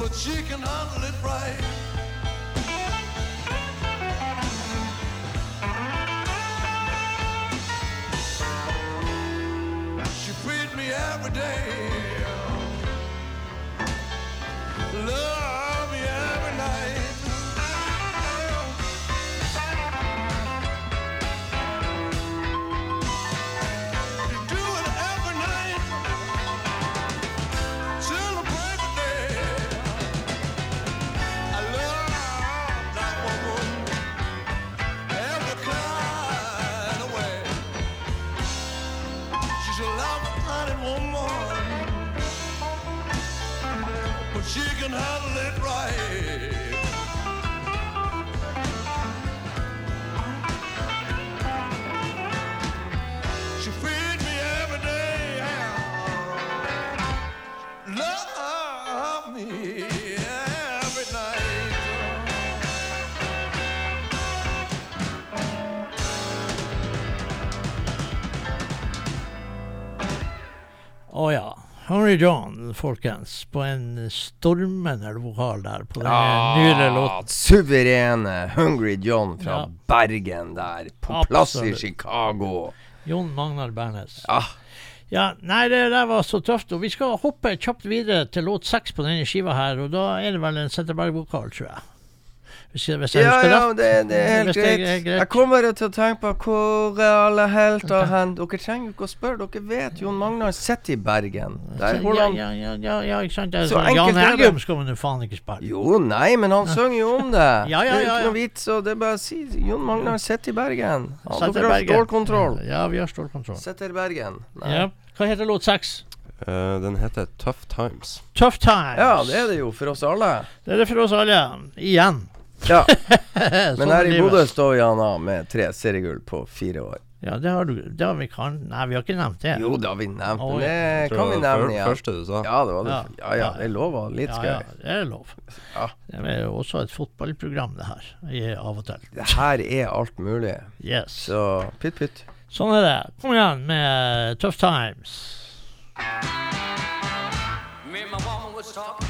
Speaker 6: but she can handle it right. Every day. Love handle it right. She feeds me every day, love me.
Speaker 2: Å ja. Henry John, folkens, på en stormende vokal der på den nyere låten.
Speaker 1: Suverene Hungry John fra
Speaker 2: Ja.
Speaker 1: Bergen der, på plass i Chicago.
Speaker 2: Jon Magnar Bernes.
Speaker 1: Ja.
Speaker 2: Ja, nei, det der var så tøft. Og vi skal hoppe kjapt videre til låt seks på denne skiva her, og da er det vel en Setterberg-vokal, tror jeg. Hvis jeg, hvis jeg
Speaker 1: Ja,
Speaker 2: husker
Speaker 1: ja, det, det er helt greit.
Speaker 2: er greit.
Speaker 1: Jeg kommer til å tenke på hvor er alle helter hen? Dere trenger ikke å spørre, dere vet Jon Magnar sitter i Bergen. Der holder
Speaker 2: ja, ja, ja, ja, ja, ikke sant.
Speaker 1: Så
Speaker 2: sånn,
Speaker 1: enkelt
Speaker 2: Jan. Eggum skal man jo faen ikke spørre.
Speaker 1: Jo, nei, men han synger jo om det.
Speaker 2: Ja, ja, ja
Speaker 1: Det er ikke noe vits, og det er bare å si Jon Magnar sitter i Bergen. Ja, dere har stålkontroll.
Speaker 2: Ja, vi har stålkontroll.
Speaker 1: Sitter i Bergen. Nei.
Speaker 2: Ja. Hva heter låt seks?
Speaker 3: Uh, den heter Tough Times.
Speaker 2: Tough Times.
Speaker 1: Ja, det er det jo for oss alle.
Speaker 2: Det er det for oss alle. Igjen.
Speaker 1: Ja.
Speaker 2: Sånn
Speaker 1: Men her
Speaker 2: er
Speaker 1: i. Bodø står Jana med tre seriegull på fire år.
Speaker 2: Ja, det har du Det har vi kan Nei, vi har ikke nevnt det.
Speaker 1: Jo, det har vi nevnt, men
Speaker 2: ja.
Speaker 1: det kan vi nevne igjen.
Speaker 3: Første du sa.
Speaker 1: Ja, det var det.
Speaker 2: Ja.
Speaker 1: Ja det er lov
Speaker 2: å ha litt
Speaker 1: skøy.
Speaker 2: ja, det er lov.
Speaker 1: Ja.
Speaker 2: Det er jo også et fotballprogram, det her. Av og til.
Speaker 1: Det her er alt mulig.
Speaker 2: Yes.
Speaker 1: Så pytt pytt.
Speaker 2: Sånn er det. Kom igjen med Tough Times.
Speaker 7: Me and my woman was talking,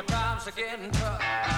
Speaker 7: My times are getting tough,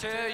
Speaker 7: to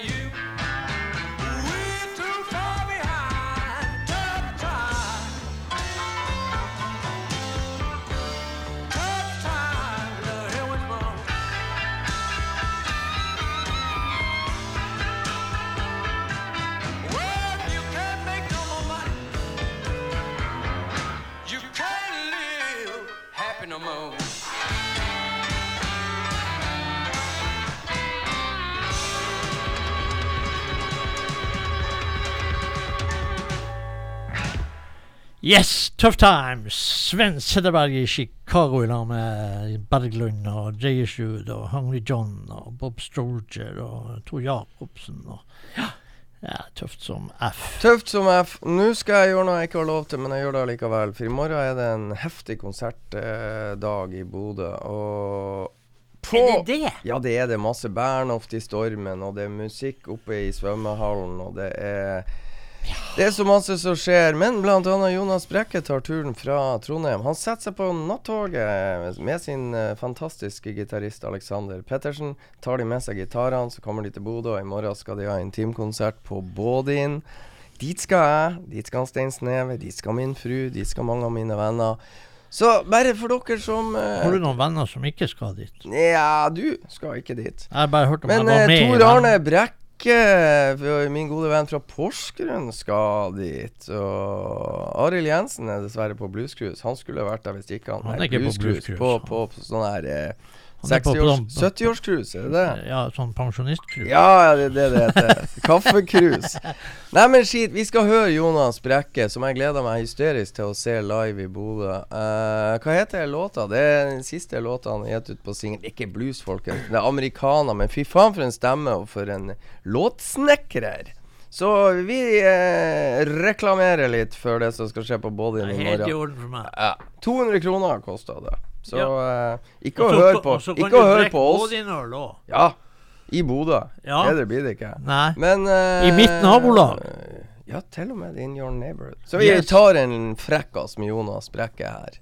Speaker 2: Yes, Tough Times. Sven Sederberg i Chicago i lag med Berglund og Jayeshood og Hungry John og Bob Stroger og Tor Jacobsen og Ja, ja tøft som F.
Speaker 1: Tøft som F. Nå skal jeg gjøre noe jeg ikke har lov til, men jeg gjør det allikevel. For i morgen er det en heftig konsertdag i Bodø. Og på
Speaker 2: Er det det?
Speaker 1: Ja, det er det. Masse Bernhoft i stormen, og det er musikk oppe i svømmehallen, og det er det er så masse som skjer, men annet Jonas Brekke tar turen fra Trondheim. Han setter seg på nattoget med sin eh, fantastiske gitarist Alexander Pettersen. Tar de med seg gitarene, så kommer de til Bodø. I morgen skal de ha intimkonsert på Bådin. Dit skal jeg, dit skal Stein Sneve, dit skal min fru, dit skal mange av mine venner. Så bare for dere som uh,
Speaker 2: Har du noen venner som ikke skal dit?
Speaker 1: Ja, du skal ikke dit.
Speaker 2: Jeg har bare hørt om
Speaker 1: Men
Speaker 2: jeg var
Speaker 1: eh,
Speaker 2: med.
Speaker 1: Tor Arne
Speaker 2: venner.
Speaker 1: Brekke, for min gode venn fra Porsgrunn, skal dit. Og Arild Jensen er dessverre på bluescruise. Han skulle vært der hvis ikke han
Speaker 2: Han
Speaker 1: er,
Speaker 2: er ikke på
Speaker 1: bluescruise.
Speaker 2: bluescruise,
Speaker 1: På, på, på sånn her eh,
Speaker 2: Han er på
Speaker 1: 60-års 70-årscruise, det det?
Speaker 2: Ja, sånn pensjonistcruise.
Speaker 1: Ja, ja, det er det det heter. Kaffecruise. Nei, men skit. Vi skal høre Jonas Brekke, som jeg gleder meg hysterisk til å se live i Bodø. Uh, hva heter låta? Det er den siste låta han har gitt ut på singel. Ikke blues, folkens. Det er amerikaner. Men fy faen for en stemme, og for en låtsnekrer. Så vi eh, reklamerer litt for det som skal skje på Bodø
Speaker 2: Det
Speaker 1: i
Speaker 2: helt i
Speaker 1: morgen.
Speaker 2: orden for meg.
Speaker 1: Ja, 200 kroner kosta det. Så eh, ikke å høre på Ikke å høre på oss.
Speaker 2: både din.
Speaker 1: Ja, i Bodø.
Speaker 2: Ja.
Speaker 1: Bedre blir det ikke.
Speaker 2: Nei.
Speaker 1: Men eh,
Speaker 2: I mitt nabolag.
Speaker 1: Ja, til og med in your neighborhood. Så vi
Speaker 2: Yes.
Speaker 1: tar en frekkas med Jonas Brekke her.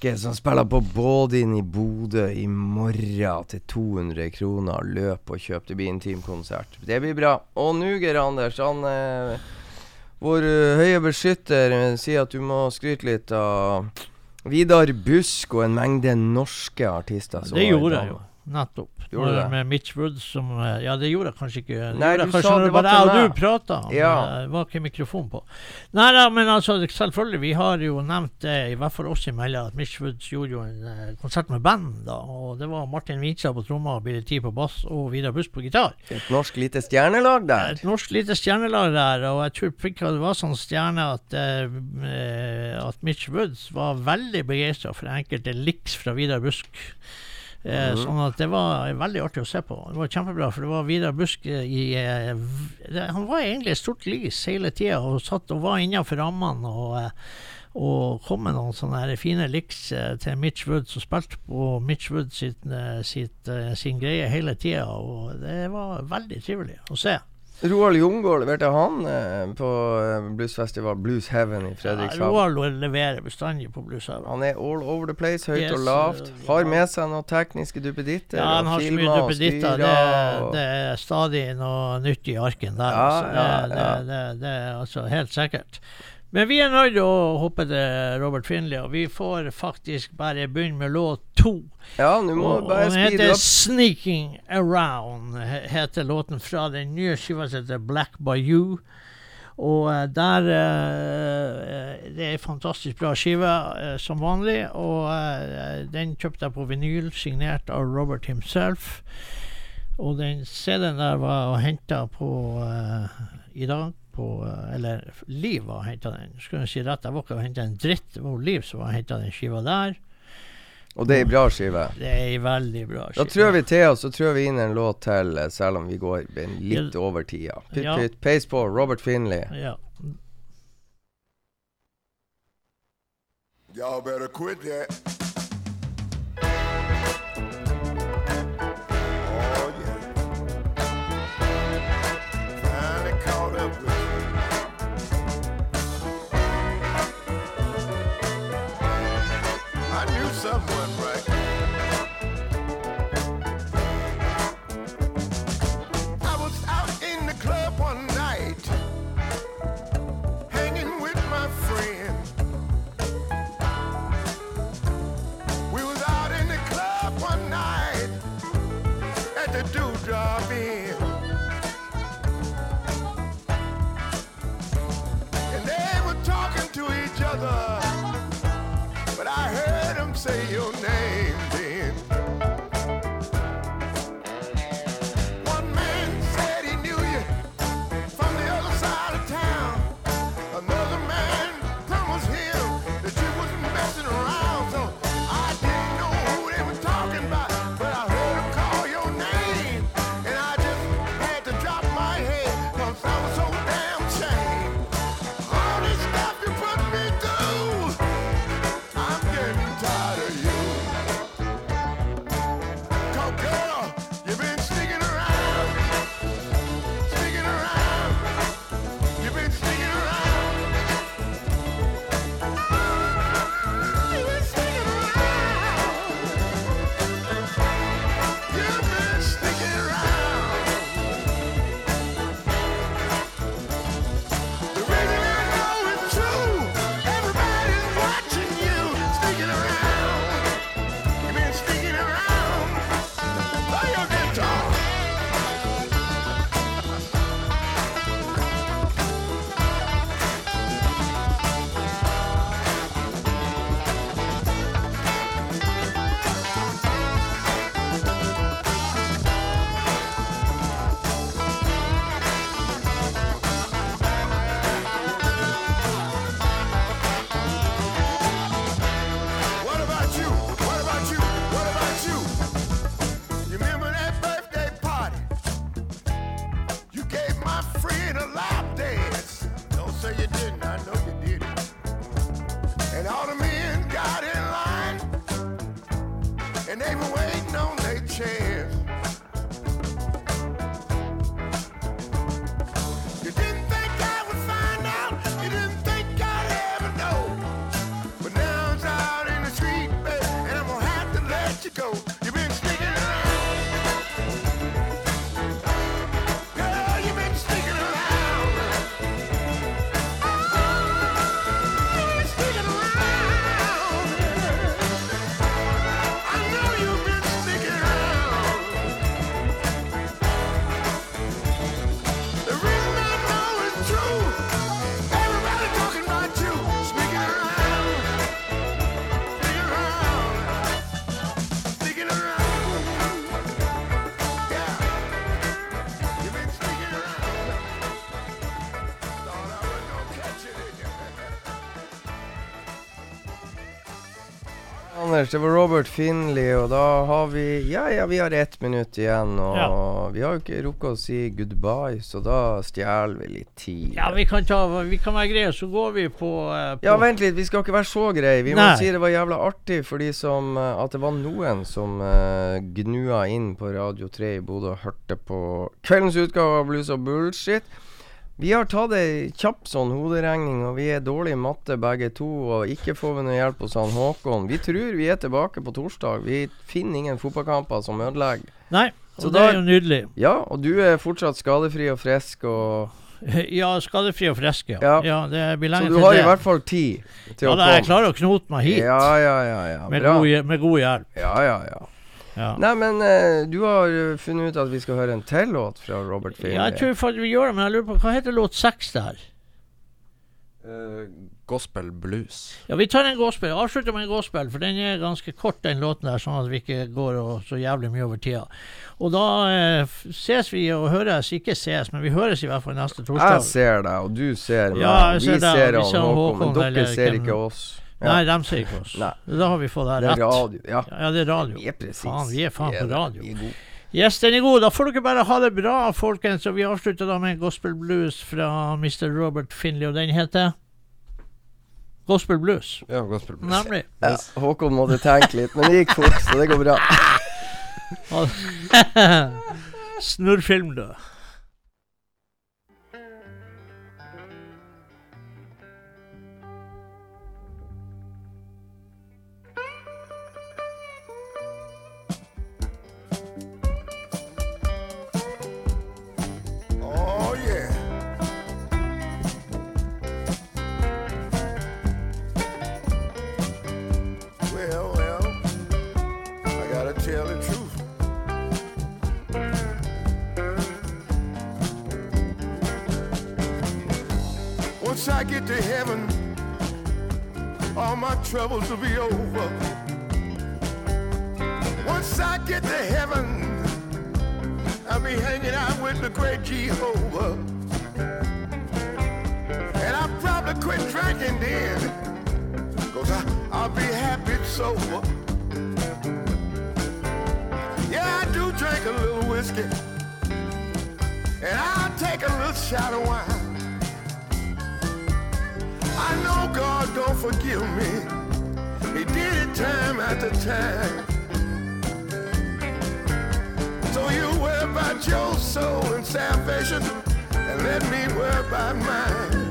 Speaker 1: Brekke, som spiller på Bådin i Bodø i morgen til 200 kroner. Løp og kjøp. Det blir intimkonsert. Det blir bra. Og Nuger, Anders, han eh, Vår eh, høye beskytter eh, sier at du må skryte litt av Vidar Busk og en mengde norske artister.
Speaker 2: Det gjorde jeg jo. Nettopp.
Speaker 1: Gjorde det?
Speaker 2: Med Mitch Woods som eh, Ja, det gjorde jeg kanskje ikke. Det
Speaker 1: Nei,
Speaker 2: jeg
Speaker 1: du
Speaker 2: kanskje
Speaker 1: sa det
Speaker 2: bare
Speaker 1: var
Speaker 2: jeg
Speaker 1: til
Speaker 2: og du prata.
Speaker 1: Ja.
Speaker 2: Det var ikke mikrofon på. Nei da, men altså, selvfølgelig. Vi har jo nevnt det, i hvert fall oss imellom, at Mitch Woods gjorde jo en eh, konsert med band. da, og Det var Martin Wienstad på trommer, Billy Tee på bass og Vidar Busk på gitar.
Speaker 1: Et norsk lite stjernelag der.
Speaker 2: Et norsk lite stjernelag der, og jeg tror Prikka var sånn stjerne at, eh, eh, at Mitch Woods var veldig begeistra for enkelte liks fra Vidar Busk. Eh,
Speaker 1: mm.
Speaker 2: Sånn at det var veldig artig å se på. Det var kjempebra, for det var Vidar Busk eh, i eh, det, Han var egentlig et stort lys hele tida og satt og var innenfor rammene. og eh, og kom med noen sånne her fine liks eh, til Mitch Woods, og spilte på Mitch Woods sitt, eh, sitt, sin greie hele tida. Og det var veldig trivelig å se.
Speaker 1: Roald Jungård leverte han eh, på eh, bluesfestival Blues Heaven i
Speaker 2: Ja,
Speaker 1: Fredrikshavn.
Speaker 2: Roald leverer bestandig på blueshaven.
Speaker 1: Han er all over the place, høyt
Speaker 2: Yes,
Speaker 1: og lavt.
Speaker 2: eh,
Speaker 1: Har
Speaker 2: ja.
Speaker 1: med seg noen tekniske duppeditter.
Speaker 2: Ja, han har så mye duppeditter. Det, det er stadig noe nytt i arken der.
Speaker 1: Ja,
Speaker 2: altså. Det,
Speaker 1: ja,
Speaker 2: det,
Speaker 1: ja.
Speaker 2: det, det er altså helt sikkert. Men vi er nødt til å hoppe til Robert Finley, og vi får faktisk bare begynne med låt to.
Speaker 1: Ja, nå må
Speaker 2: Og,
Speaker 1: du bare
Speaker 2: og den heter. 'Sneaking Around', heter låten fra den nye skiva som heter 'Black Bayou'. Og eh, der uh, Det er en fantastisk bra skive, uh, som vanlig. Og uh, den kjøpte jeg på vinyl, signert av Robert himself. Og den CD-en der var henta på eh, i dag. På, eller Liv var henta den. Skulle si rett, jeg var ikke og henta en dritt. Det var Liv som var henta den skiva der.
Speaker 1: Og det er ei bra skive.
Speaker 2: Det er ei veldig bra
Speaker 1: Da trør vi til oss, så trør vi inn en låt til, selv om vi går litt over tida. Pytt,
Speaker 2: Ja.
Speaker 1: peis på. Robert Finley.
Speaker 2: Ja.
Speaker 8: Y'all better quit that.
Speaker 1: Anders, det var Robert Finley, og da har vi Ja, ja, vi har ett minutt igjen, og
Speaker 2: Ja.
Speaker 1: vi har jo ikke rukket å si goodbye, så da stjeler vi litt tid.
Speaker 2: Ja, vi kan, ta, vi kan være greie, så går vi på, eh, på
Speaker 1: Ja, vent litt, vi skal ikke være så greie. Vi må si det var jævla artig for de som eh, At det var noen som uh, gnua inn på Radio 3 i Bodø og hørte på kveldens utgave av Blues og Bullshit. Vi har tatt ei kjapp sånn hoderegning, og vi er dårlige i matte begge to. Og ikke får vi noe hjelp hos han Håkon. Vi tror vi er tilbake på torsdag. Vi finner ingen fotballkamper som ødelegger.
Speaker 2: Nei, og
Speaker 1: Så
Speaker 2: det er jo nydelig.
Speaker 1: Ja, og du er fortsatt skadefri og frisk, og
Speaker 2: Ja, skadefri og frisk, ja.
Speaker 1: Ja.
Speaker 2: ja det blir
Speaker 1: Så du
Speaker 2: til
Speaker 1: har
Speaker 2: det.
Speaker 1: i hvert fall tid til
Speaker 2: ja,
Speaker 1: å
Speaker 2: da, jeg klarer å knote meg hit.
Speaker 1: Ja, ja, ja. ja.
Speaker 2: med, god, med god hjelp.
Speaker 1: Ja, ja, ja.
Speaker 2: Ja.
Speaker 1: Nei, men eh, du har eh, funnet ut at vi skal høre en til låt fra Robert Finley.
Speaker 2: ja, jeg tror faktisk vi gjør det, men jeg lurer på hva heter låt seks der?
Speaker 3: Uh, gospel blues.
Speaker 2: Ja, vi tar en gospel. Avslutter med en gospel, for den er ganske kort, den låten der, sånn at vi ikke går og, så jævlig mye over tida. Og da eh, ses vi og høres, ikke ses, men vi høres i hvert fall neste torsdag.
Speaker 1: Jeg ser deg, og du ser meg.
Speaker 2: Ja, ser
Speaker 1: vi
Speaker 2: ser deg,
Speaker 1: ser
Speaker 2: og vi ser
Speaker 1: Håkon,
Speaker 2: Håkon,
Speaker 1: men dere ser ikke oss.
Speaker 2: Nei, de sier ikke oss.
Speaker 1: Nei.
Speaker 2: Da har vi fått det rett.
Speaker 1: Det er radio. Ja,
Speaker 2: Ja, det er radio.
Speaker 1: vi er presis.
Speaker 2: Faen, vi er faen på radio.
Speaker 1: Vi er gode.
Speaker 2: Yes, den er god. Da får dere bare ha det bra, folkens. Og vi avslutter da med gospel blues fra Mr. Robert Finley, og den heter Gospel blues.
Speaker 3: Ja, gospel blues.
Speaker 2: Nemlig.
Speaker 1: Ja, Håkon måtte tenke litt, men det gikk fort, så det går bra.
Speaker 2: Snurrfilm, du.
Speaker 8: To heaven, all my troubles will be over. Once I get to heaven, I'll be hanging out with the great Jehovah. And I'll probably quit drinking then, cause I, I'll be happy sober. Yeah, I do drink a little whiskey, and I'll take a little shot of wine. I know God don't forgive me. He did it time after time. So you worry about your soul and salvation, and let me worry about mine.